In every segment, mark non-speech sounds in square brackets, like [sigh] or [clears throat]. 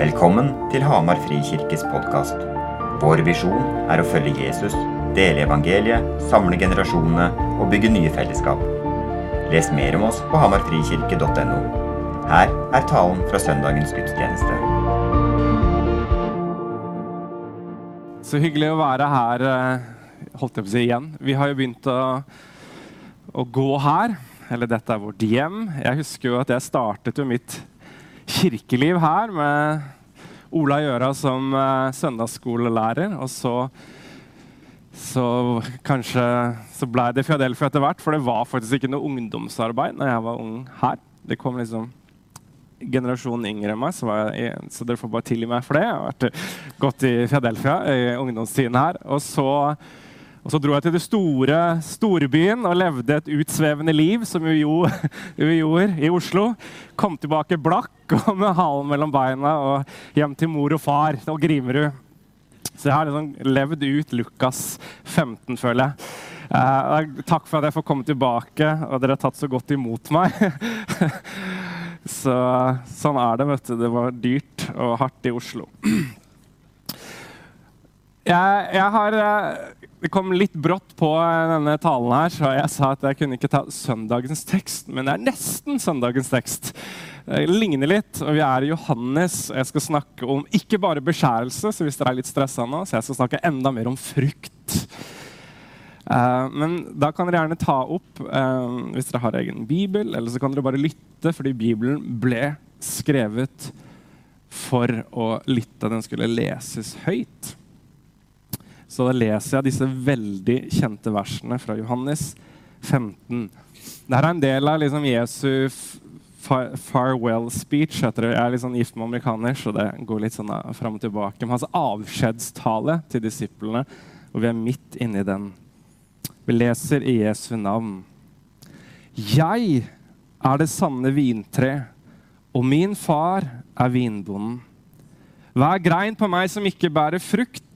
Velkommen til Hamar Frikirkes podkast. Vår visjon er å følge Jesus, dele evangeliet, samle generasjonene og bygge nye fellesskap. Les mer om oss på hamarfrikirke.no. Her er talen fra søndagens gudstjeneste. Så hyggelig å være her eh, holdt jeg på å si igjen. Vi har jo begynt å, å gå her. Eller dette er vårt hjem. Jeg husker jo at jeg startet jo mitt kirkeliv her med Ola Gjøra som uh, søndagsskolelærer. Og så, så kanskje så ble det Fiadelfia etter hvert, for det var faktisk ikke noe ungdomsarbeid når jeg var ung her. Det kom liksom generasjonen yngre enn meg, så, jeg, så, dere får bare tilgi meg for det. Jeg har vært gått i Fiadelfia i ungdomstiden her. Og så og Så dro jeg til den store storbyen og levde et utsvevende liv, som [laughs] vi gjorde i Oslo. Kom tilbake blakk og med halen mellom beina og hjem til mor og far og Grimerud. Så jeg har liksom levd ut Lukas 15, føler jeg. Eh, takk for at jeg får komme tilbake, og dere har tatt så godt imot meg. [laughs] så sånn er det, vet du. Det var dyrt og hardt i Oslo. [clears throat] Jeg, jeg har eh, det kom litt brått på denne talen, her, så jeg sa at jeg kunne ikke ta søndagens tekst. Men det er nesten søndagens tekst. Det ligner litt, og vi er i Johannes. og Jeg skal snakke om ikke bare beskjærelse, så hvis dere er litt stressa nå, så jeg skal snakke enda mer om frukt. Uh, men da kan dere gjerne ta opp uh, hvis dere har egen bibel, eller så kan dere bare lytte, fordi Bibelen ble skrevet for å lytte. Den skulle leses høyt. Så da leser jeg disse veldig kjente versene fra Johannes 15. Dette er en del av liksom Jesu farewell speech. Jeg er litt sånn gift med amerikaner, så det går litt sånn fram og tilbake. Men hans avskjedstale til disiplene, og vi er midt inni den. Vi leser i Jesu navn. Jeg er det sanne vintre, og min far er vinbonden. Hver grein på meg som ikke bærer frukt,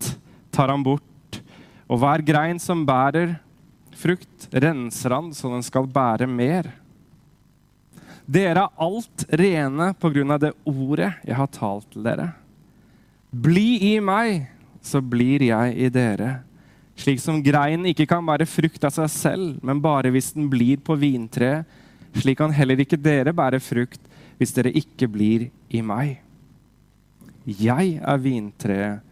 tar han bort. Og hver grein som bærer frukt, renser han så den skal bære mer. Dere er alt rene på grunn av det ordet jeg har talt til dere. Bli i meg, så blir jeg i dere. Slik som greinen ikke kan bære frukt av seg selv, men bare hvis den blir på vintreet, slik kan heller ikke dere bære frukt hvis dere ikke blir i meg. Jeg er vintreet,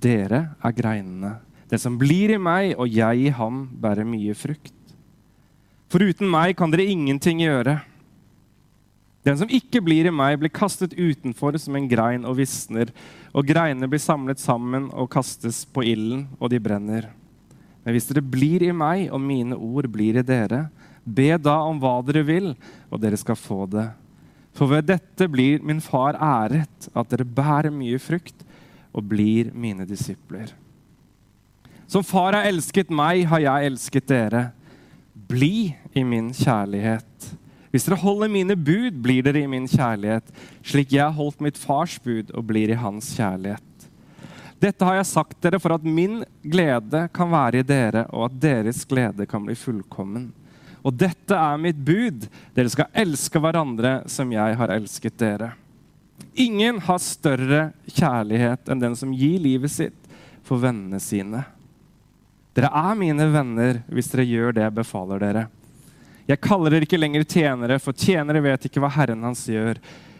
dere er greinene. Den som blir i meg og jeg i ham, bærer mye frukt. For uten meg kan dere ingenting gjøre. Den som ikke blir i meg, blir kastet utenfor som en grein og visner, og greinene blir samlet sammen og kastes på ilden, og de brenner. Men hvis dere blir i meg, og mine ord blir i dere, be da om hva dere vil, og dere skal få det. For ved dette blir min far æret, at dere bærer mye frukt, og blir mine disipler. Som far har elsket meg, har jeg elsket dere. Bli i min kjærlighet. Hvis dere holder mine bud, blir dere i min kjærlighet, slik jeg har holdt mitt fars bud og blir i hans kjærlighet. Dette har jeg sagt dere for at min glede kan være i dere, og at deres glede kan bli fullkommen. Og dette er mitt bud. Dere skal elske hverandre som jeg har elsket dere. Ingen har større kjærlighet enn den som gir livet sitt for vennene sine. Dere er mine venner hvis dere gjør det jeg befaler dere. Jeg kaller dere ikke lenger tjenere, for tjenere vet ikke hva Herren hans gjør.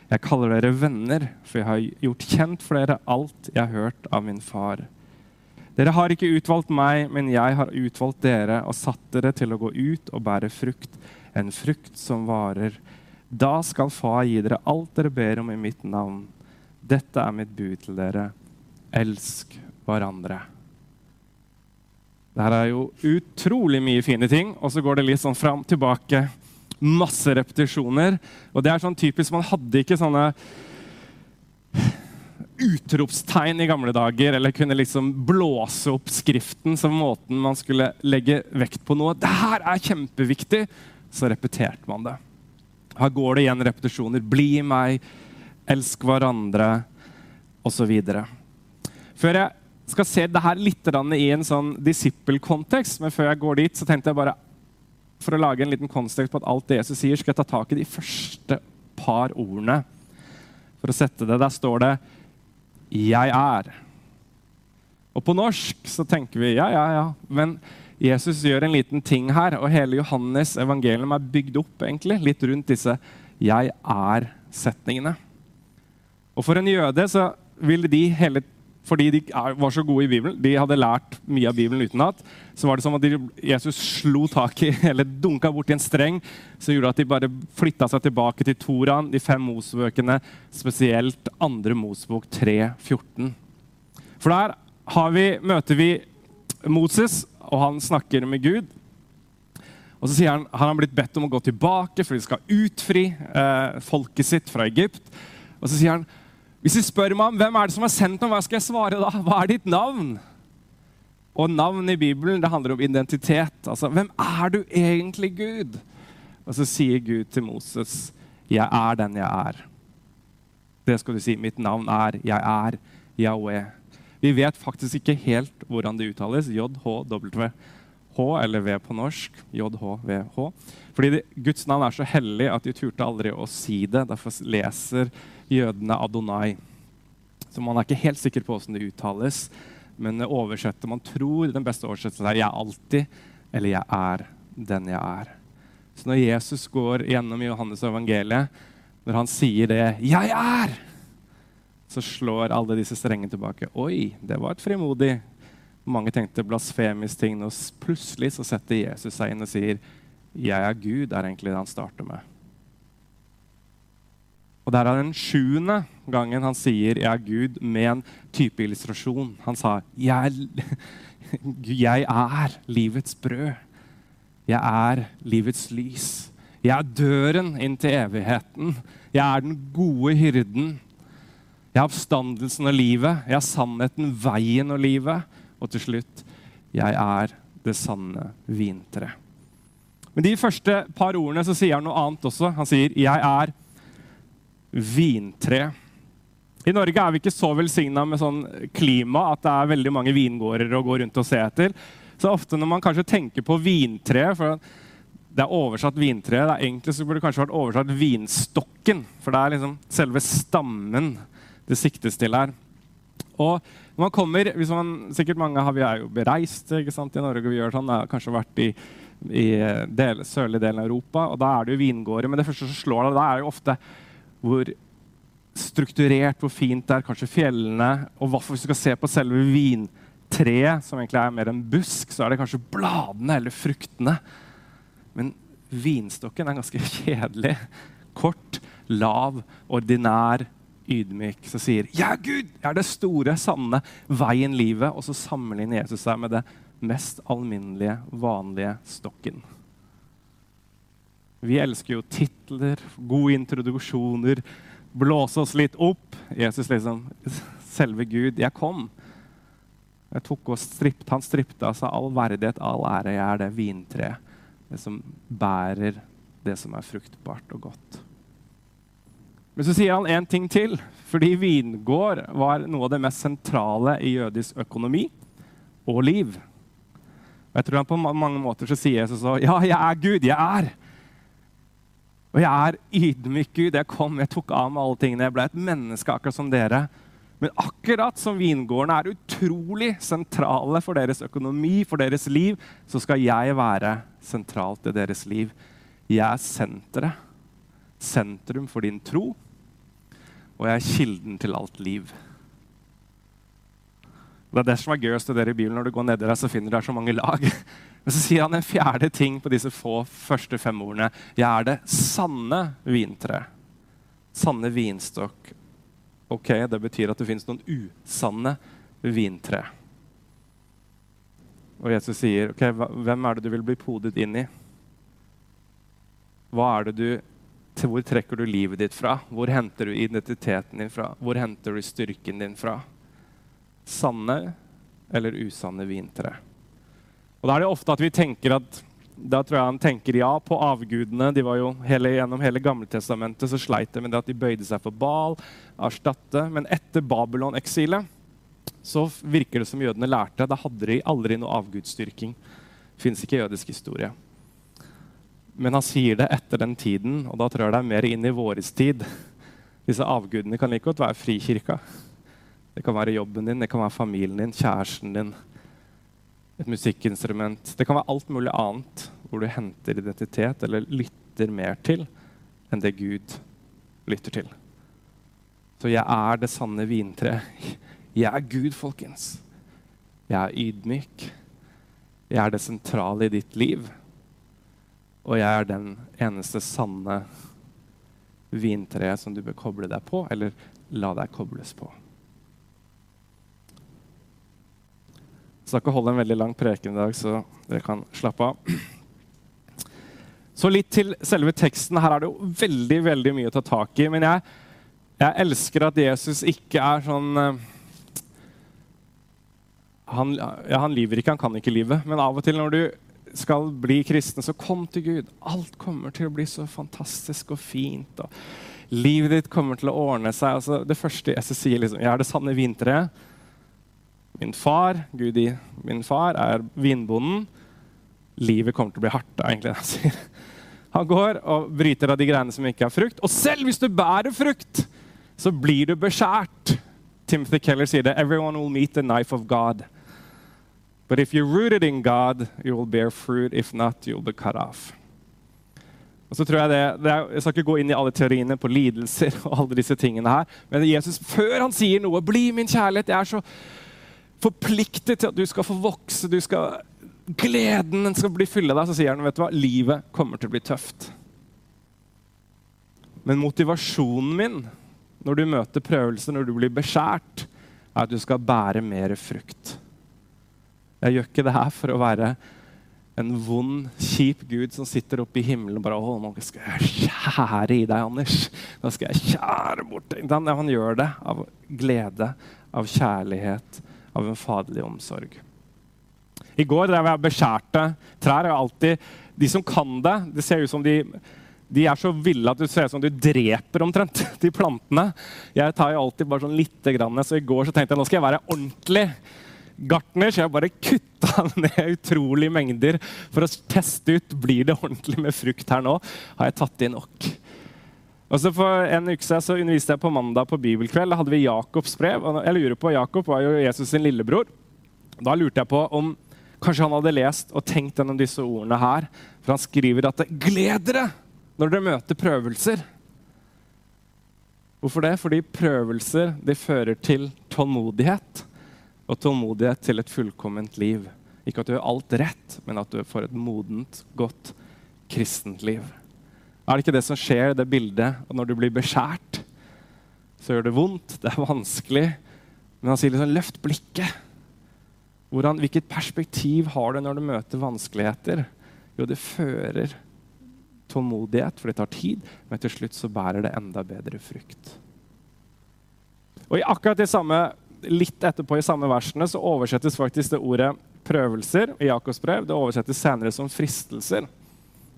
Jeg kaller dere venner, for jeg har gjort kjent for dere alt jeg har hørt av min far. Dere har ikke utvalgt meg, men jeg har utvalgt dere og satt dere til å gå ut og bære frukt, en frukt som varer da skal Far gi dere alt dere ber om i mitt navn. Dette er mitt bud til dere. Elsk hverandre. Dette er jo utrolig mye fine ting, og så går det litt sånn fram tilbake. Masse repetisjoner. Og det er sånn typisk Man hadde ikke sånne utropstegn i gamle dager, eller kunne liksom blåse opp skriften som måten man skulle legge vekt på noe. Det her er kjempeviktig! Så repeterte man det. Her går det igjen repetisjoner. Bli meg, elsk hverandre, osv. Før jeg skal se det her litt i en sånn disippelkontekst, men før jeg går dit, så tenkte jeg bare for å lage en liten kontekst på at alt det Jesus sier, skal jeg ta tak i de første par ordene. For å sette det, Der står det 'jeg er'. Og på norsk så tenker vi ja, ja, ja. Men Jesus gjør en liten ting her, og hele Johannes evangelium er bygd opp egentlig, litt rundt disse 'jeg er'-setningene. Og For en jøde så ville de hele fordi de var så gode i Bibelen, de hadde lært mye av Bibelen utenat, så var det som at de, Jesus slo tak i, [laughs] eller dunka borti en streng som gjorde at de bare flytta seg tilbake til Toraen, de fem Mosebøkene, spesielt andre Mosebok 3.14. For der vi, møter vi Moses, og han snakker med Gud. Og så sier han, han har blitt bedt om å gå tilbake, for de skal utfri eh, folket sitt fra Egypt. Og så sier han hvis de spør meg om hvem er det som har sendt meg, hva skal jeg svare da? Hva er ditt navn? Og navn i Bibelen det handler om identitet. Altså, Hvem er du egentlig, Gud? Og så sier Gud til Moses, 'Jeg er den jeg er'. Det skal du si. Mitt navn er 'Jeg er Yahweh'. Vi vet faktisk ikke helt hvordan det uttales. JHW. H eller V på norsk. JHVH. Fordi det, Guds navn er så hellig at de turte aldri å si det. Derfor leser jødene Adonai. Så man er ikke helt sikker på hvordan det uttales. Men oversetter man tror den beste oversettelsen er 'jeg er alltid' eller 'jeg er den jeg er'. Så når Jesus går gjennom Johannes evangeliet, når han sier det 'jeg er', så slår alle disse strengene tilbake. Oi, det var et frimodig Mange tenkte blasfemisk ting. Og plutselig så setter Jesus seg inn og sier 'Jeg er Gud', er egentlig det han starter med. Og Det er den sjuende gangen han sier 'jeg er Gud' med en type illustrasjon. Han sa 'jeg, [laughs] jeg er livets brød'. Jeg er livets lys. Jeg er døren inn til evigheten. Jeg er den gode hyrden. Jeg er oppstandelsen og livet. Jeg er sannheten, veien og livet. Og til slutt jeg er det sanne vintre. Men de første par ordene så sier han noe annet også. Han sier 'jeg er' vintre. I Norge er vi ikke så velsigna med sånn klima at det er veldig mange vingårder å gå rundt og se etter. Så ofte når man kanskje tenker på vintre for Det er oversatt vintre. Det er egentlig så burde det kanskje vært oversatt vinstokken. For det er liksom selve stammen det siktes til her. Og når man kommer, hvis man, sikkert mange har, Vi er jo bereist ikke sant, i Norge. vi gjør sånn, har kanskje vært i, i del, sørlige delen av Europa. og Da er det jo vingårder. Men det første som slår deg, da er jo ofte hvor strukturert, hvor fint det er, kanskje fjellene. Og hvis du skal se på selve vintreet, som egentlig er mer en busk, så er det kanskje bladene eller fruktene. Men vinstokken er ganske [laughs] kjedelig. Kort, lav, ordinær, ydmyk. som sier er Gud! Er det store, sanne, veien, livet.' Og så sammenligner Jesus seg med det mest alminnelige, vanlige stokken. Vi elsker jo titler, gode introduksjoner, blåse oss litt opp. Jesus liksom Selve Gud. Jeg kom. Jeg tok og stript, Han stripte av seg all verdighet, all ære. Jeg er det vintreet. Det som bærer det som er fruktbart og godt. Men så sier han en ting til. Fordi vingård var noe av det mest sentrale i jødisk økonomi og liv. Og jeg tror han På mange måter så sier Jesus så, ja, jeg er Gud. Jeg er. Og jeg er ydmyk Gud. Jeg kom, jeg tok av meg alle tingene. Jeg ble et menneske akkurat som dere. Men akkurat som vingårdene er utrolig sentrale for deres økonomi, for deres liv, så skal jeg være sentralt i deres liv. Jeg er senteret. Sentrum for din tro. Og jeg er kilden til alt liv. Det er det som er gøy å studere i Bibelen. Når du går nedi der, så finner du der så mange lag. [laughs] Men så sier han en fjerde ting på disse få første fem ordene. Jeg er det sanne vintre. Sanne vinstokk. Ok, Det betyr at det fins noen usanne vintre. Og Jesus sier, ok, hvem er det du vil bli podet inn i? Hva er det du, Hvor trekker du livet ditt fra? Hvor henter du identiteten din fra? Hvor henter du styrken din fra? Sanne eller usanne vintre? Og da er det ofte at vi tenker at da tror jeg han tenker ja på avgudene. De var jo hele, Gjennom hele Gammeltestamentet så sleit de med det at de bøyde seg for Bal, erstatte. Men etter Babylon-eksilet så virker det som jødene lærte. Da hadde de aldri noe avgudsdyrking. Fins ikke jødisk historie. Men han sier det etter den tiden, og da tror jeg det er mer inn i våres tid. Disse avgudene kan like godt være frikirka. Det kan være jobben din, det kan være familien din, kjæresten din, et musikkinstrument. Det kan være alt mulig annet hvor du henter identitet eller lytter mer til enn det Gud lytter til. Så jeg er det sanne vintreet. Jeg er Gud, folkens. Jeg er ydmyk. Jeg er det sentrale i ditt liv. Og jeg er den eneste sanne vintreet som du bør koble deg på, eller la deg kobles på. Jeg skal ikke holde en veldig lang preken i dag, så dere kan slappe av. Så litt til selve teksten. Her er det jo veldig veldig mye å ta tak i. Men jeg, jeg elsker at Jesus ikke er sånn uh, han, ja, han lyver ikke, han kan ikke lyve. Men av og til når du skal bli kristen, så kom til Gud. Alt kommer til å bli så fantastisk og fint. og Livet ditt kommer til å ordne seg. Altså, det første jeg sier, liksom, jeg er det sanne vintreet. Min far, Gud i min far, er vinbonden. Livet kommer til å bli hardt. egentlig han sier. Han går og bryter av de greiene som ikke har frukt. Og selv hvis du bærer frukt, så blir du beskjært. Timothy Keller sier det. Everyone will meet the knife of God. But if you're rooted in God, you will bear fruit. If not, you'll be cut off. Og så tror Jeg det, det er, jeg skal ikke gå inn i alle teoriene på lidelser, og alle disse tingene her, men Jesus, før han sier noe 'Bli min kjærlighet', jeg er så forpliktet til at du skal få vokse, du skal, gleden skal bli fylle deg, så sier han vet du hva, livet kommer til å bli tøft. Men motivasjonen min når du møter prøvelser, når du blir beskjært, er at du skal bære mer frukt. Jeg gjør ikke det her for å være en vond, kjip gud som sitter oppe i himmelen og bare å, nå skal jeg skjære i deg, Anders. Nå skal jeg skjære bort deg. Han gjør det av glede, av kjærlighet, av en faderlig omsorg. I går drev jeg beskjærte trær. er alltid, De som kan det, det ser ut som de, de er så ville at det ser ut som du dreper omtrent de plantene. Jeg tar jo alltid bare sånn lite grann, så I går så tenkte jeg nå skal jeg være ordentlig gartner, så jeg bare kutta [laughs] ned utrolige mengder for å teste ut blir det ordentlig med frukt her nå. Har jeg tatt i nok? Og så For en uke siden så underviste jeg på mandag på bibelkveld. Da hadde vi Jakobs brev. og jeg lurer på, Jakob var jo Jesus sin lillebror. Da lurte jeg på om kanskje han hadde lest og tenkt gjennom disse ordene her. For han skriver at 'gled dere når dere møter prøvelser'. Hvorfor det? Fordi prøvelser de fører til tålmodighet. Og tålmodighet til et fullkomment liv. Ikke at du gjør alt rett, men at du får et modent, godt kristent liv. Er det ikke det som skjer, det bildet? Og når du blir beskjært, så gjør det vondt, det er vanskelig. Men han sier liksom 'løft blikket'. Hvordan, hvilket perspektiv har du når du møter vanskeligheter? Jo, det fører tålmodighet, for det tar tid, men til slutt så bærer det enda bedre frukt. Og i akkurat det samme, Litt etterpå i samme versene så oversettes faktisk det ordet 'prøvelser' i Jakobs brev. Det oversettes senere som 'fristelser'.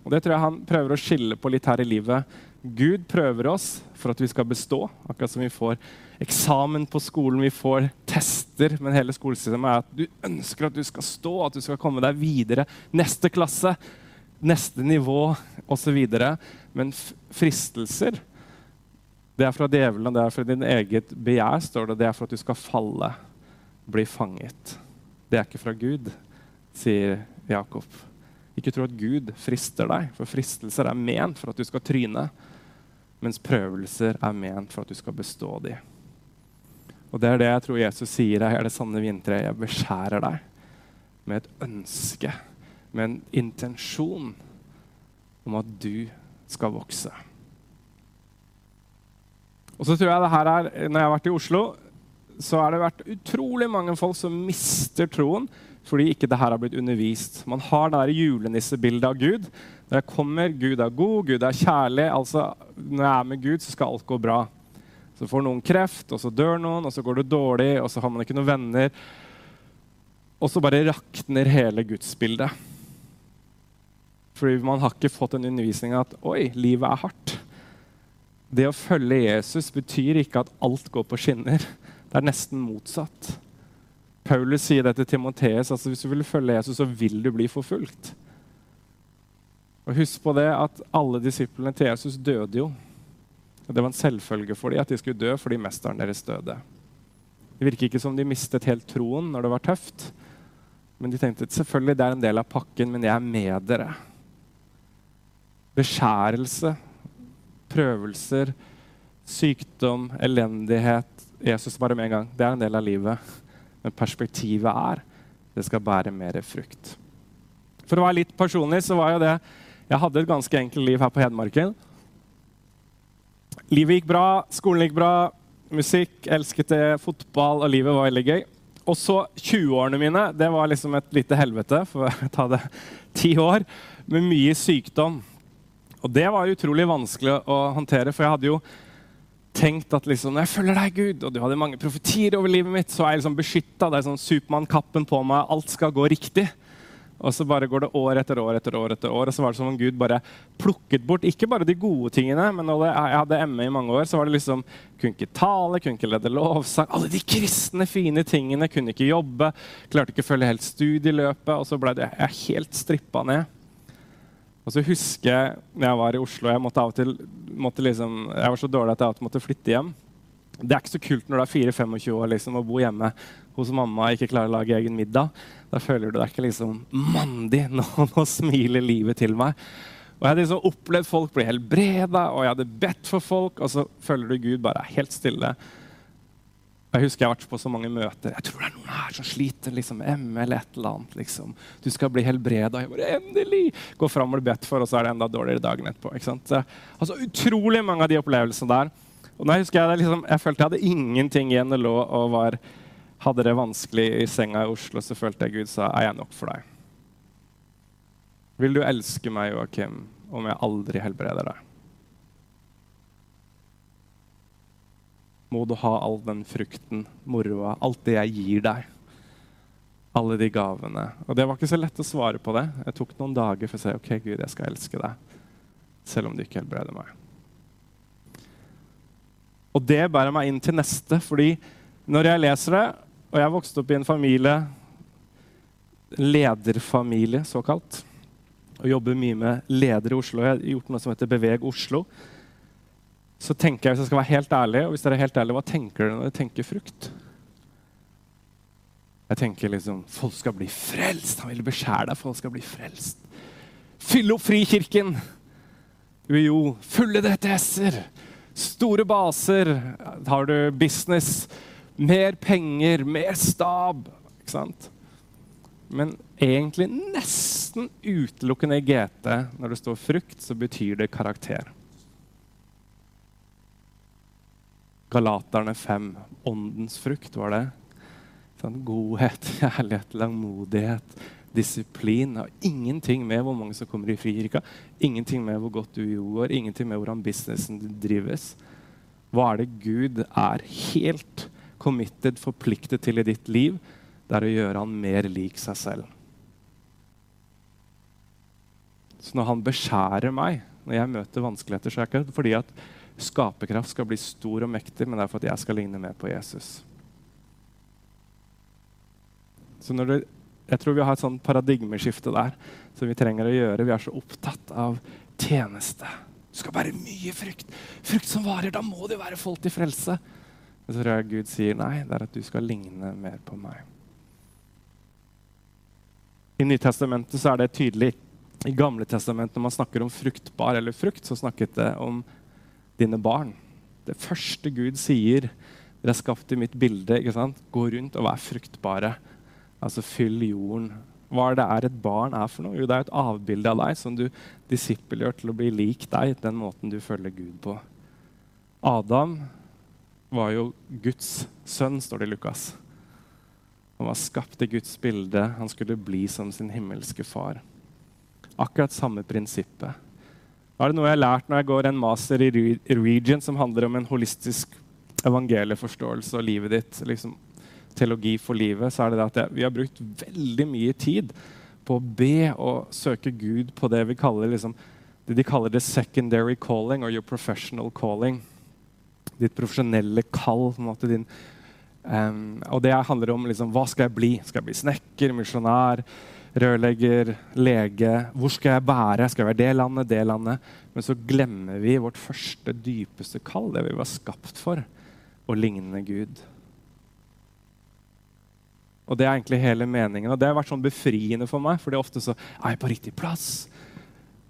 Og Det tror jeg han prøver å skille på litt her i livet. Gud prøver oss for at vi skal bestå. Akkurat som vi får eksamen på skolen, vi får tester. Men hele skolesystemet er at du ønsker at du skal stå, at du skal komme deg videre. Neste klasse, neste nivå osv. Men fristelser det er fra djevelen, det er fra din eget begjær, står det. Det er for at du skal falle, bli fanget. Det er ikke fra Gud, sier Jakob. Ikke tro at Gud frister deg, for fristelser er ment for at du skal tryne. Mens prøvelser er ment for at du skal bestå de. Og Det er det jeg tror Jesus sier. her, er det sanne vintreet. Jeg beskjærer deg med et ønske, med en intensjon om at du skal vokse. Og så tror jeg det her er, Når jeg har vært i Oslo, så har det vært utrolig mange folk som mister troen fordi ikke det her har blitt undervist. Man har det julenissebildet av Gud. Når jeg kommer, Gud er god, Gud er kjærlig. altså Når jeg er med Gud, så skal alt gå bra. Så får noen kreft, og så dør noen, og så går det dårlig, og så har man ikke noen venner. Og så bare rakner hele gudsbildet. Fordi man har ikke fått en undervisning at oi, livet er hardt. Det å følge Jesus betyr ikke at alt går på skinner. Det er nesten motsatt. Paulus sier det til Timoteus. Altså hvis du vil følge Jesus, så vil du bli forfulgt. Og Husk på det at alle disiplene til Jesus døde jo. Og Det var en selvfølge for dem at de skulle dø fordi mesteren deres døde. Det virker ikke som de mistet helt troen når det var tøft. Men de tenkte selvfølgelig det er en del av pakken, men jeg er med dere. Beskjærelse, prøvelser, sykdom, elendighet Jesus bare med en gang. Det er en del av livet. Men perspektivet er det skal bære mer frukt. For å være litt personlig så var jo det Jeg hadde et ganske enkelt liv her på Hedmarken. Livet gikk bra, skolen gikk bra, musikk, elsket det, fotball, og livet var veldig gøy. Og så 20-årene mine. Det var liksom et lite helvete, for å ta det ti år, med mye sykdom. Og det var utrolig vanskelig å håndtere, for jeg hadde jo tenkt at liksom, når jeg følger deg, Gud, og du hadde mange profetier over livet mitt, så er jeg liksom beskytta. Det er sånn Supermann-kappen på meg. Alt skal gå riktig. Og så bare går det år etter år etter år, etter år, og så var det som om Gud bare plukket bort ikke bare de gode tingene, men når jeg hadde ME i mange år, så var det liksom Kunne ikke tale, kunne ikke lede lovsang. Alle de kristne, fine tingene. Kunne ikke jobbe. Klarte ikke å følge helt studieløpet. Og så ble det jeg helt strippa ned. Og så husker jeg når jeg var i Oslo Jeg, måtte av og til, liksom, jeg var så dårlig at jeg alltid måtte flytte hjem. Det er ikke så kult når du er 4-25 år liksom, og bo hjemme hos mamma og ikke klarer å lage egen middag. Da føler du deg ikke liksom mandig. Nå, [laughs] nå smiler livet til meg. Og Jeg hadde liksom opplevd folk bli helbreda, og jeg hadde bedt for folk, og så føler du Gud bare helt stille. Jeg husker jeg har vært på så mange møter. Jeg tror det er noen her som sliter liksom, ME eller et eller annet. Liksom. Du skal bli helbreda. Jeg bare, endelig! Går fram og blir bedt for, og så er det enda dårligere dagen etterpå. Ikke sant? Altså, utrolig mange av de opplevelsene der. Og nå husker jeg, liksom, jeg følte jeg hadde ingenting igjen å lå og var, hadde det vanskelig i senga i Oslo, så følte jeg Gud sa er jeg nok for deg. Vil du elske meg, Joakim, om jeg aldri helbreder deg? må du ha all den frukten, moroa, alt det jeg gir deg. Alle de gavene. Og det var ikke så lett å svare på det. Jeg tok noen dager for å si ok, Gud, jeg skal elske deg, selv om du ikke helbreder meg. Og det bærer meg inn til neste, fordi når jeg leser det, og jeg vokste opp i en familie, lederfamilie såkalt, og jobber mye med ledere i Oslo. Jeg har gjort noe som heter Beveg Oslo så tenker jeg, hvis jeg skal være helt ærlig, og hvis dere er helt ærlige, hva tenker dere når dere tenker frukt? Jeg tenker liksom Folk skal bli frelst. Han vil beskjære deg. Folk skal bli frelst. Fylle opp Frikirken! UiO. Fulle DTS-er. Store baser. Har du business? Mer penger, mer stab. Ikke sant? Men egentlig nesten utelukkende i GT, når det står frukt, så betyr det karakter. Galaterne 5. Åndens frukt, var det. Sånn, godhet, [laughs] kjærlighet, langmodighet, disiplin. Har ingenting med hvor mange som kommer i frikirka, ingenting med hvor godt du går, ingenting med hvordan businessen drives. Hva er det Gud er helt committed, forpliktet til i ditt liv? Det er å gjøre han mer lik seg selv. Så når han beskjærer meg når jeg møter vanskeligheter, så er det ikke fordi at skaperkraft skal bli stor og mektig, men det er for at jeg skal ligne mer på Jesus. Så det, jeg tror vi har et sånn paradigmeskifte der som vi trenger å gjøre. Vi er så opptatt av tjeneste. Du skal bære mye frukt. Frukt som varer. Da må det være folk til frelse. Men så tror jeg Gud sier nei, det er at du skal ligne mer på meg. I Nytestamentet så er det tydelig. I Gamle testamentet når man snakker om fruktbar eller frukt, så snakket det om dine barn. Det første Gud sier, dere er skapt i mitt bilde. ikke sant? Gå rundt og vær fruktbare. Altså fyll jorden. Hva er det er et barn er for noe? Jo, det er et avbilde av deg som du disippelgjør til å bli lik deg, den måten du følger Gud på. Adam var jo Guds sønn, står det i Lukas. Han var skapt i Guds bilde. Han skulle bli som sin himmelske far. Akkurat samme prinsippet. Da er det noe jeg har lært når jeg går en master i Region som handler om en holistisk evangelieforståelse og livet ditt. liksom Teologi for livet. så er det at Vi har brukt veldig mye tid på å be og søke Gud på det vi kaller liksom, det de kaller det secondary calling or your professional calling. Ditt profesjonelle kall. på en måte din, um, og det handler om liksom, hva skal jeg bli. Skal jeg bli snekker, misjonær? rørlegger, lege. Hvor skal jeg bære? Skal jeg være det landet, det landet? Men så glemmer vi vårt første, dypeste kall, det vi var skapt for, å ligne Gud. Og det er egentlig hele meningen. Og det har vært sånn befriende for meg, for det er ofte så er jeg på riktig plass.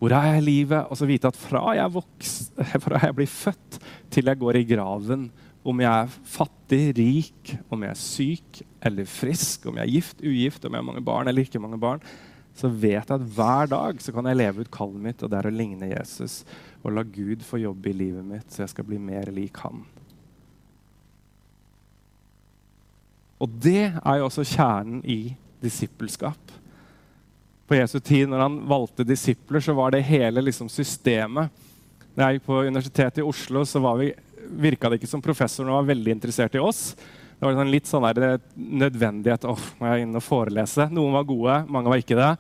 Hvor er jeg i livet? Og så vite at fra jeg, vokser, [laughs] fra jeg blir født til jeg går i graven, om jeg er fattig, rik, om jeg er syk eller frisk, om jeg er gift, ugift, om jeg har mange barn eller ikke mange barn, så vet jeg at hver dag så kan jeg leve ut kallet mitt, og det er å ligne Jesus. Og la Gud få jobbe i livet mitt, så jeg skal bli mer lik han. Og det er jo også kjernen i disippelskap på Jesu tid, når han valgte disipler, så var det hele liksom, systemet. Da jeg gikk på Universitetet i Oslo, så var vi, virka det ikke som professorene var veldig interessert i oss. Det var sånn litt sånn der eh, nødvendighet. åh, må jeg inn og forelese? Noen var gode, mange var ikke det.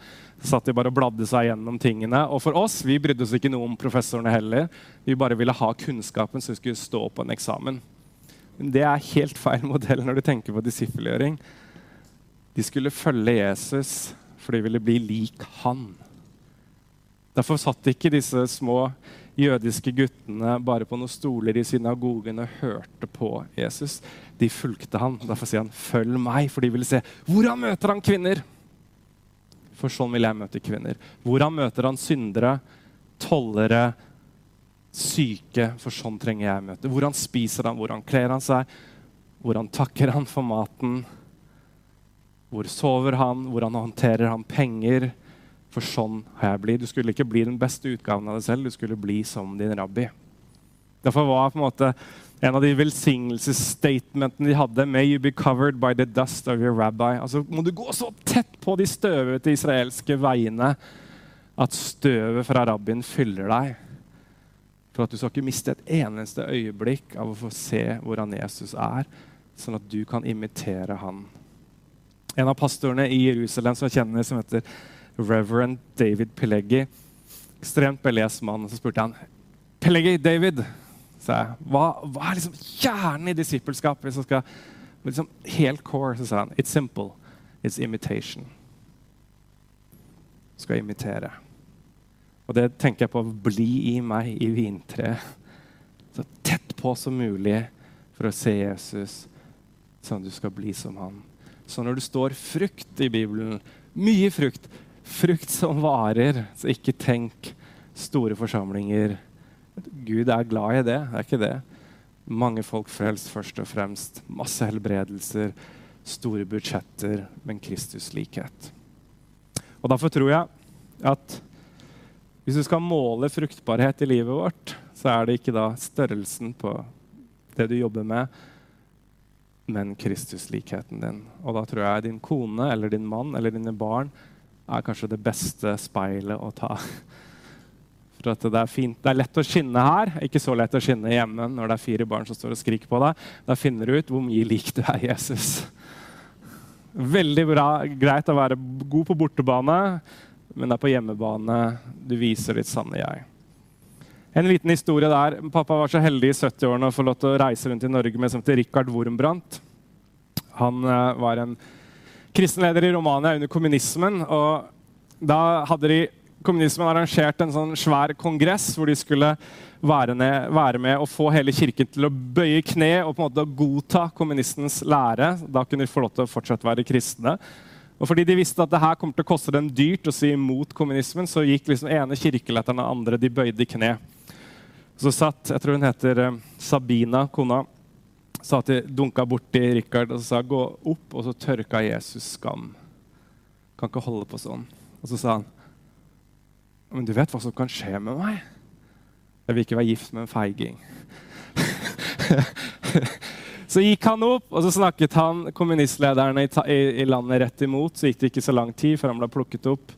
Så satt de bare og bladde seg gjennom tingene. Og for oss vi brydde oss ikke noe om professorene heller. Vi bare ville ha kunnskapen vi skulle stå på en eksamen. Det er helt feil modell når du tenker på disiffelgjøring. De skulle følge Jesus for de ville bli lik han. Derfor satt ikke disse små jødiske guttene bare på noen stoler i synagogen og hørte på Jesus. De fulgte han. Derfor sier han 'følg meg', for de ville se hvor han møter han kvinner. For sånn vil jeg møte kvinner. Hvor han møter han syndere, tollere, syke. For sånn trenger jeg møte. Hvor han spiser han, hvor han kler han seg, hvor han takker han for maten hvor sover han? Hvordan håndterer han penger? For sånn har jeg blitt. Du skulle ikke bli den beste utgaven av deg selv, du skulle bli som din rabbi. Derfor var på en måte en av de velsignelsesstatementene de hadde May you be covered by the dust of your rabbi. Altså Må du gå så tett på de støvete israelske veiene at støvet fra rabbien fyller deg. For at du skal ikke miste et eneste øyeblikk av å få se hvordan Jesus er, sånn at du kan imitere han en av pastorene i Jerusalem som jeg kjenner, som heter Reverend David Pelleggi. Ekstremt belest mann. Så spurte han Pelleggi, David, sa jeg, hva, hva, er liksom kjernen i disippelskap? Hvis jeg skal liksom Helt core, så sa han It's simple. It's imitation. Skal imitere. Og det tenker jeg på. Bli i meg i vintreet. Så tett på som mulig for å se Jesus, sånn at du skal bli som han. Så når det står frukt i Bibelen, mye frukt, frukt som varer, så ikke tenk store forsamlinger. Gud er glad i det, er ikke det? Mange folk frelst først og fremst. Masse helbredelser, store budsjetter, men Kristus likhet. Og Derfor tror jeg at hvis du skal måle fruktbarhet i livet vårt, så er det ikke da størrelsen på det du jobber med, men Kristuslikheten din. Og da tror jeg din kone eller din mann eller dine barn er kanskje det beste speilet å ta. [laughs] For det er, fint. det er lett å skinne her, ikke så lett å skinne hjemme når det er fire barn som står og skriker på deg. Da finner du ut hvor mye lik du er Jesus. Veldig bra, greit å være god på bortebane, men det er på hjemmebane du viser ditt sanne jeg. En liten historie der. Pappa var så heldig i 70-årene å få lov til å reise rundt i Norge med som til Richard Wormbrandt. Han uh, var en kristenleder i Romania under kommunismen. og Da hadde de kommunismen arrangert en sånn svær kongress hvor de skulle være, ned, være, med og få hele kirken til å bøye kne og på en måte godta kommunistens lære. Da kunne de få lov til å fortsette å være kristne. Og fordi de visste at det her kommer til å koste dem dyrt å si imot kommunismen, så gikk liksom ene kirkeletteren og andre de bøyde kne. Så satt jeg tror hun heter eh, Sabina, kona, sa til, dunka borti Rikard og sa gå opp, og så tørka Jesus skam. Kan ikke holde på sånn. Og så sa han men du vet hva som kan skje med meg? Jeg vil ikke være gift med en feiging. [laughs] så gikk han opp, og så snakket han kommunistlederne i, landet rett imot. Så gikk det ikke så lang tid før han ble plukket opp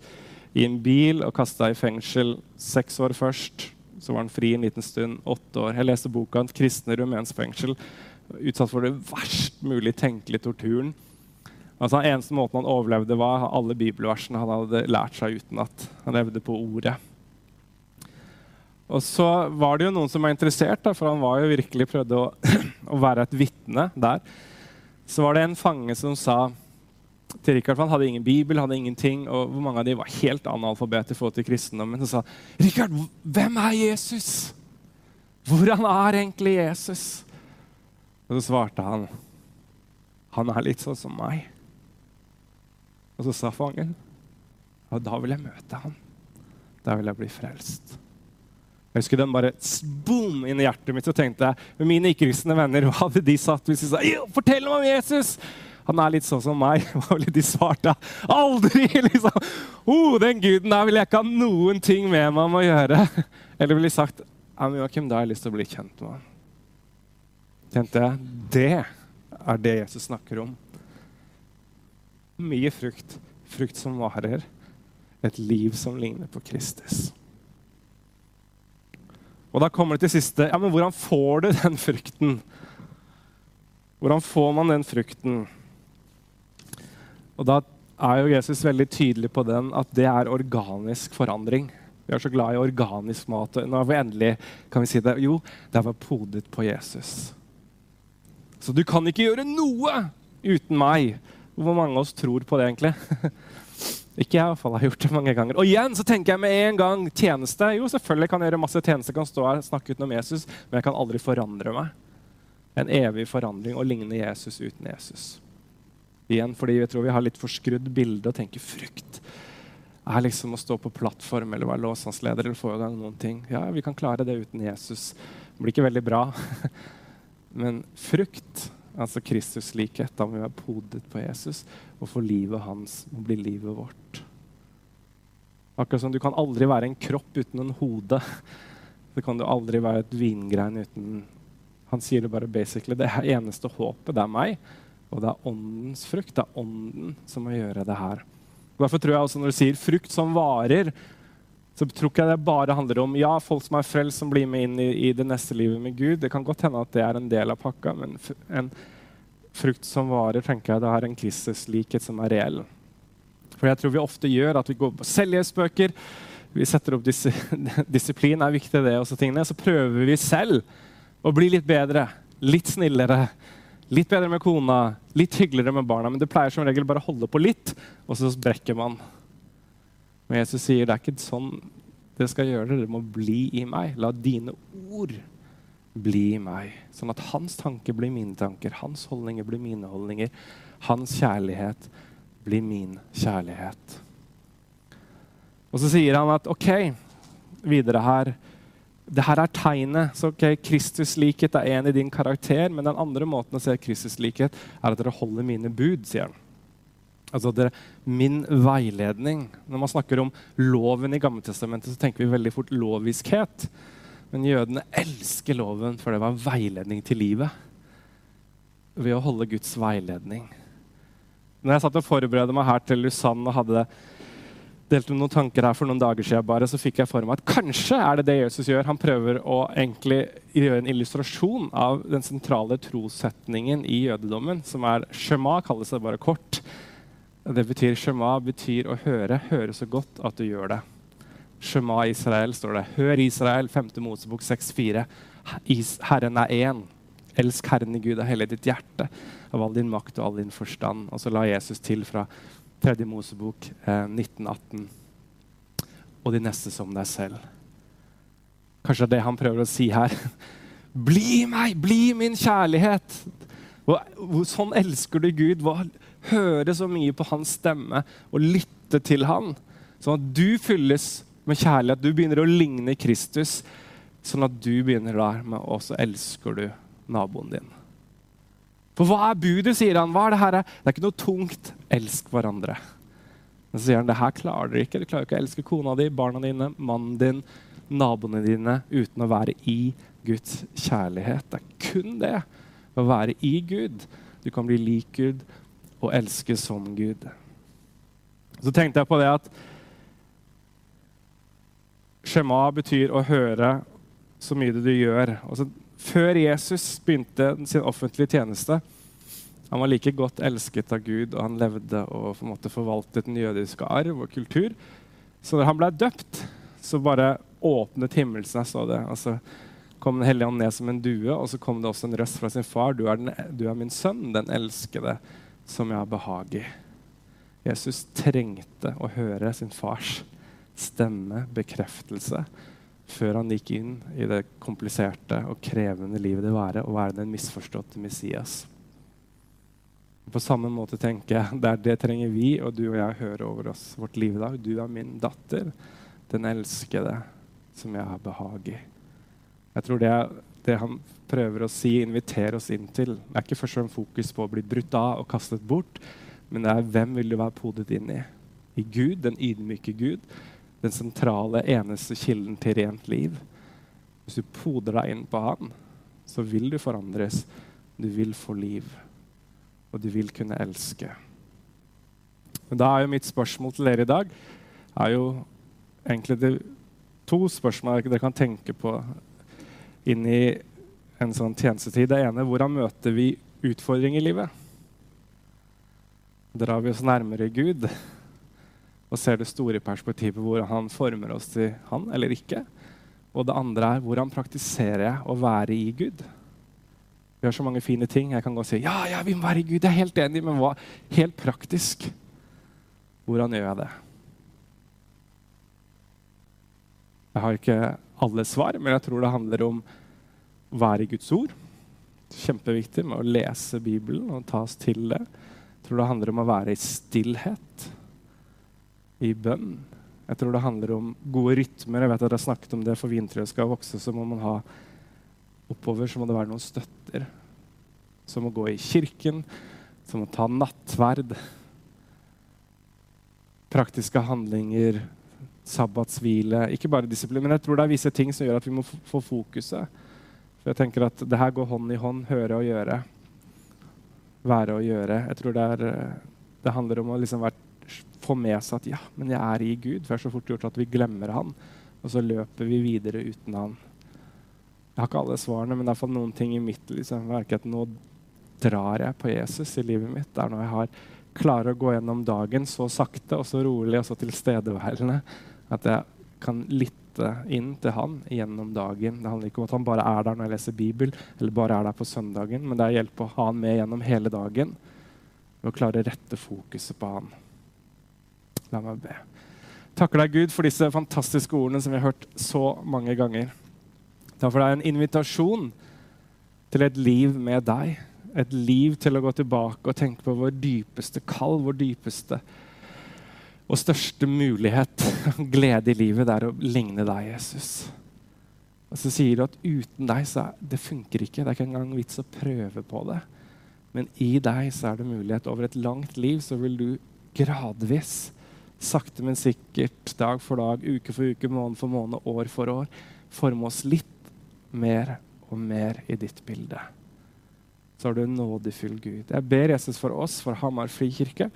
i en bil og kasta i fengsel seks år først. Så var han fri en liten stund. Åtte år. Jeg leste boka hans 'Kristne rumensk fengsel'. Utsatt for det verst mulig tenkelige torturen. Altså, den eneste måten han overlevde, var alle bibelversene han hadde lært seg utenat. Han levde på ordet. Og så var det jo noen som var interessert, da, for han var jo virkelig prøvde å, [clears throat] å være et vitne der. Så var det en fange som sa til Rikard, for Han hadde ingen bibel, hadde ingenting, og hvor mange av de var helt analfabete i forhold til kristendommen. Så sa Rikard, hvem er Jesus? Hvordan er egentlig Jesus? Og så svarte han, han er litt sånn som meg. Og så sa fangen og da vil jeg møte ham. Da vil jeg bli frelst. Jeg husker den bare boom inn i hjertet mitt. Så tenkte jeg mine ikke-kristne venner, [laughs] hva hadde de satt hvis de sa fortell meg om Jesus? Han er litt sånn som meg. [laughs] Hva ville de svart da? Aldri! [laughs] liksom. Oh, den guden der vil jeg ikke ha noen ting med meg om å gjøre. Eller ville de sagt ja, men Joakim, da har jeg lyst til å bli kjent med ham. Tenkte jeg, Det er det Jesus snakker om. Mye frukt. Frukt som varer. Et liv som ligner på Kristus. Og da kommer det til siste. Ja, men hvordan får du den frukten? Hvordan får man den frukten? Og da er jo Jesus veldig tydelig på den at det er organisk forandring. Vi er så glad i organisk mat. og Nå er vi endelig kan vi si det. Jo, det er podet på Jesus. Så du kan ikke gjøre noe uten meg. Hvor mange av oss tror på det, egentlig? [laughs] Ikke jeg, i hvert fall. har gjort det mange ganger. Og igjen så tenker jeg med en gang tjeneste. Jo, selvfølgelig kan jeg gjøre masse tjenester, kan stå her og snakke utenom Jesus, men jeg kan aldri forandre meg. En evig forandring å ligne Jesus uten Jesus. Igjen fordi jeg tror vi har litt forskrudd bilde og tenker frukt er liksom å stå på plattform eller være låsansleder eller få i gang noen ting. Ja, vi kan klare det uten Jesus. Det blir ikke veldig bra. [laughs] Men frukt, altså Kristus likhet, da må vi være podet på Jesus og få livet hans må bli livet vårt. Akkurat som du kan aldri være en kropp uten en hode. Så kan du aldri være et vingrein uten Han sier det bare basically. Det eneste håpet. Det er meg. Og det er åndens frukt. Det er ånden som må gjøre det her. Derfor tror jeg også Når du sier frukt som varer, så tror ikke jeg det bare handler om ja, folk som er frelst, som blir med inn i, i, det neste livet med Gud. Det kan godt hende at det er en del av pakka, men en frukt som varer, tenker jeg det har en Kristus-likhet som er reell. For jeg tror vi ofte gjør at vi går på selvhjelpsbøker, vi setter opp dis [laughs] disiplin er viktig, det, og tingene, så prøver vi selv å bli litt bedre, litt snillere, Litt bedre med kona, litt hyggeligere med barna. Men det pleier som regel bare å holde på litt, og så brekker man. Men Jesus sier det er ikke sånn det skal gjøre det. Må bli i meg. La dine ord bli i meg. Sånn at hans tanker blir mine tanker, hans holdninger blir mine holdninger. Hans kjærlighet blir min kjærlighet. Og så sier han at OK, videre her det her er tegnet. Så ok, Kristuslikhet er en i din karakter, men den andre måten å se Kristuslikhet er at dere holder mine bud, sier han. Altså dere, Min veiledning. Når man snakker om loven i Gammeltestamentet, så tenker vi veldig fort loviskhet. Men jødene elsker loven, for det var veiledning til livet. Ved å holde Guds veiledning. Når jeg satt og forberedte meg her til Lusanne og hadde delt delte noen tanker her for noen dager siden, bare, så fikk jeg for meg at kanskje er det det Jesus gjør. Han prøver å egentlig gjøre en illustrasjon av den sentrale trossetningen i jødedommen, som er shema, kalles det bare kort. Det betyr Shema betyr å høre, høre så godt at du gjør det. Shema Israel, står det. Hør Israel, 5. Mosebok 6,4. Herren er én. Elsk Herren i Gud av hele ditt hjerte, av all din makt og all din forstand. Og så la Jesus til fra 3. Mosebok eh, 1918. Og de neste som deg selv. Kanskje det han prøver å si her. [laughs] Bli meg! Bli min kjærlighet! Hvor, hvor, sånn elsker du Gud. Hvor, høre så mye på hans stemme og lytte til han. Sånn at du fylles med kjærlighet. Du begynner å ligne Kristus. Sånn at du begynner der med Og så elsker du naboen din. For hva er budet, sier han. Hva er Det her? Det er ikke noe tungt. Elsk hverandre. Men så sier han det her klarer dere ikke. Du klarer ikke å elske kona di, barna dine, mannen din, naboene dine uten å være i Guds kjærlighet. Det er kun det. Å være i Gud. Du kan bli lik Gud og elske som Gud. Så tenkte jeg på det at Shema betyr å høre så mye det du gjør. Altså, før Jesus begynte sin offentlige tjeneste, han var like godt elsket av Gud, og han levde og på en måte forvaltet den jødiske arv og kultur. Så når han ble døpt, så bare åpnet himmelen seg, så det. Altså, så kom Den hellige ånd ned som en due, og så kom det også en røst fra sin far. Du er, den, du er min sønn, den elskede, som jeg har behag i. Jesus trengte å høre sin fars stemme, bekreftelse før han gikk inn i det kompliserte og krevende livet det være å være den misforståtte Messias. På samme måte tenker jeg det, det trenger vi og du og jeg høre over oss vårt liv i dag. Du er min datter, den elskede som jeg har behag i. Jeg tror det er det han prøver å si, inviterer oss inn til. Det er ikke først og fremst fokus på å bli brutt av og kastet bort, men det er hvem vil du være podet inn i? I Gud, den ydmyke Gud, den sentrale, eneste kilden til rent liv. Hvis du poder deg inn på han, så vil du forandres. Du vil få liv og du vil kunne elske. Men da er jo mitt spørsmål til dere i dag er jo egentlig det to spørsmål dere kan tenke på inn i en sånn tjenestetid. Det ene hvordan møter vi utfordringer i livet? Drar vi oss nærmere Gud og ser det store perspektivet hvor han former oss til han eller ikke? Og det andre er hvordan praktiserer jeg å være i Gud? Vi har så mange fine ting. Jeg kan gå og si ja, ja, vi må være i Gud. Jeg er helt enig, men hva? Helt praktisk. Hvordan gjør jeg det? Jeg har ikke alle svar, men jeg tror det handler om å være i Guds ord. Kjempeviktig med å lese Bibelen og ta oss til det. Jeg tror det handler om å være i stillhet, i bønn. Jeg tror det handler om gode rytmer. Jeg vet at jeg har snakket om det For vintreet skal vokse, så må man ha oppover så må det være noen støtter. Som å gå i kirken, som å ta nattverd. Praktiske handlinger, sabbatshvile. Ikke bare disiplin, men jeg tror det er visse ting som gjør at vi må få fokuset. For jeg tenker at det her går hånd i hånd. Høre og gjøre. Være og gjøre. Jeg tror det, er, det handler om å liksom være, få med seg at ja, men jeg er i Gud. For det er så fort gjort at vi glemmer Han, og så løper vi videre uten Han. Jeg har ikke alle svarene, men det er iallfall noen ting i mitt liksom, at nå drar jeg på Jesus i livet mitt. Det er når jeg har klarer å gå gjennom dagen så sakte og så rolig og så tilstedeværende at jeg kan lytte inn til han gjennom dagen. Det handler ikke om at han bare er der når jeg leser Bibel, eller bare er der på søndagen, men det er hjelp å ha han med gjennom hele dagen ved å klare å rette fokuset på han. La meg be. Takker deg, Gud, for disse fantastiske ordene som vi har hørt så mange ganger. For det er en invitasjon til et liv med deg. Et liv til å gå tilbake og tenke på vår dypeste kall, vår dypeste og største mulighet, [laughs] og glede i livet, det er å ligne deg, Jesus. Og så sier du at uten deg så det funker ikke. Det er ikke engang vits å prøve på det. Men i deg så er det mulighet. Over et langt liv så vil du gradvis, sakte, men sikkert, dag for dag, uke for uke, måned for måned, år for år, forme oss litt mer og mer i ditt bilde. Så har du en nådefull Gud. Jeg ber Jesus for oss, for Hamar frikirke,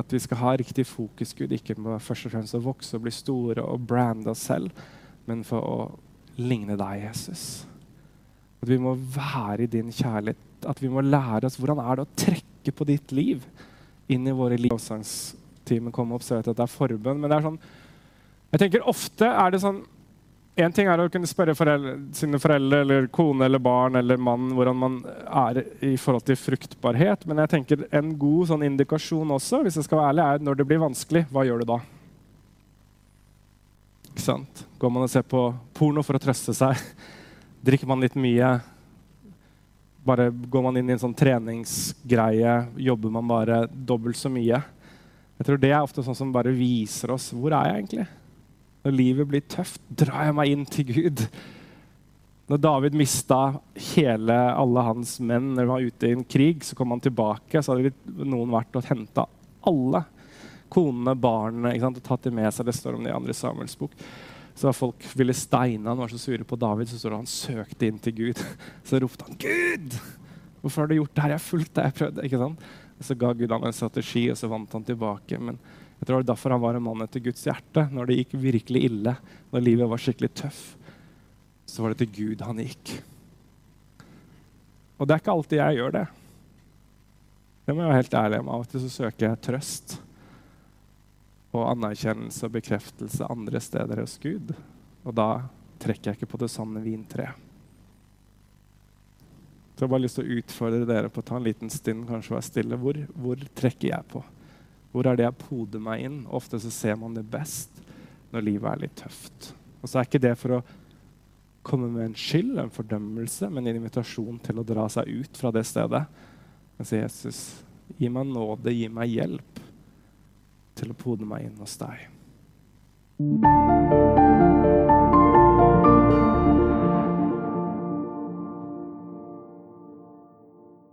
at vi skal ha riktig fokus, Gud. Ikke på først og fremst å vokse og bli store og brande oss selv, men for å ligne deg, Jesus. At vi må være i din kjærlighet. At vi må lære oss hvordan er det å trekke på ditt liv inn i våre liv. Lovsangstimen kom opp, så vet jeg at det er forbønn. Men det er sånn, jeg tenker ofte er det sånn Én ting er å kunne spørre foreldre, sine foreldre eller kone eller barn eller mann hvordan man er i forhold til fruktbarhet, men jeg tenker en god sånn indikasjon også hvis jeg skal være ærlig, er når det blir vanskelig. Hva gjør du da? Ikke sant? Går man og ser på porno for å trøste seg? [laughs] Drikker man litt mye? Bare Går man inn i en sånn treningsgreie? Jobber man bare dobbelt så mye? Jeg tror Det er ofte sånn som bare viser oss hvor er jeg egentlig når livet blir tøft, drar jeg meg inn til Gud. Når David mista hele, alle hans menn når han var ute i en krig, så kom han tilbake. Så hadde noen vært og henta alle. Konene, barna, og tatt dem med seg. Det står om det i andre Samuels bok. Så folk ville steine han var så sure på David, så står det han søkte inn til Gud. [laughs] Så ropte han 'Gud! Hvorfor har du gjort det her? Jeg har fulgt deg. jeg prøvde, ikke sant? Så ga Gud ham en strategi, og så vant han tilbake. Men jeg tror det var derfor han var en mann etter Guds hjerte. Når det gikk virkelig ille, når livet var skikkelig tøff, så var det til Gud han gikk. Og det er ikke alltid jeg gjør det. Det må jeg være helt ærlig om. Av og til så søker jeg trøst og anerkjennelse og bekreftelse andre steder hos Gud. Og da trekker jeg ikke på det sanne vintreet. Så jeg har bare lyst til å utfordre dere på å ta en liten stund kanskje være stille. Hvor, hvor trekker jeg på? Hvor er det jeg poder meg inn? Ofte så ser man det best når livet er litt tøft. Og så er ikke det for å komme med en skyld, en fordømmelse, men en invitasjon til å dra seg ut fra det stedet. Men si, Jesus, Gi meg nåde, gi meg hjelp til å pode meg inn hos deg.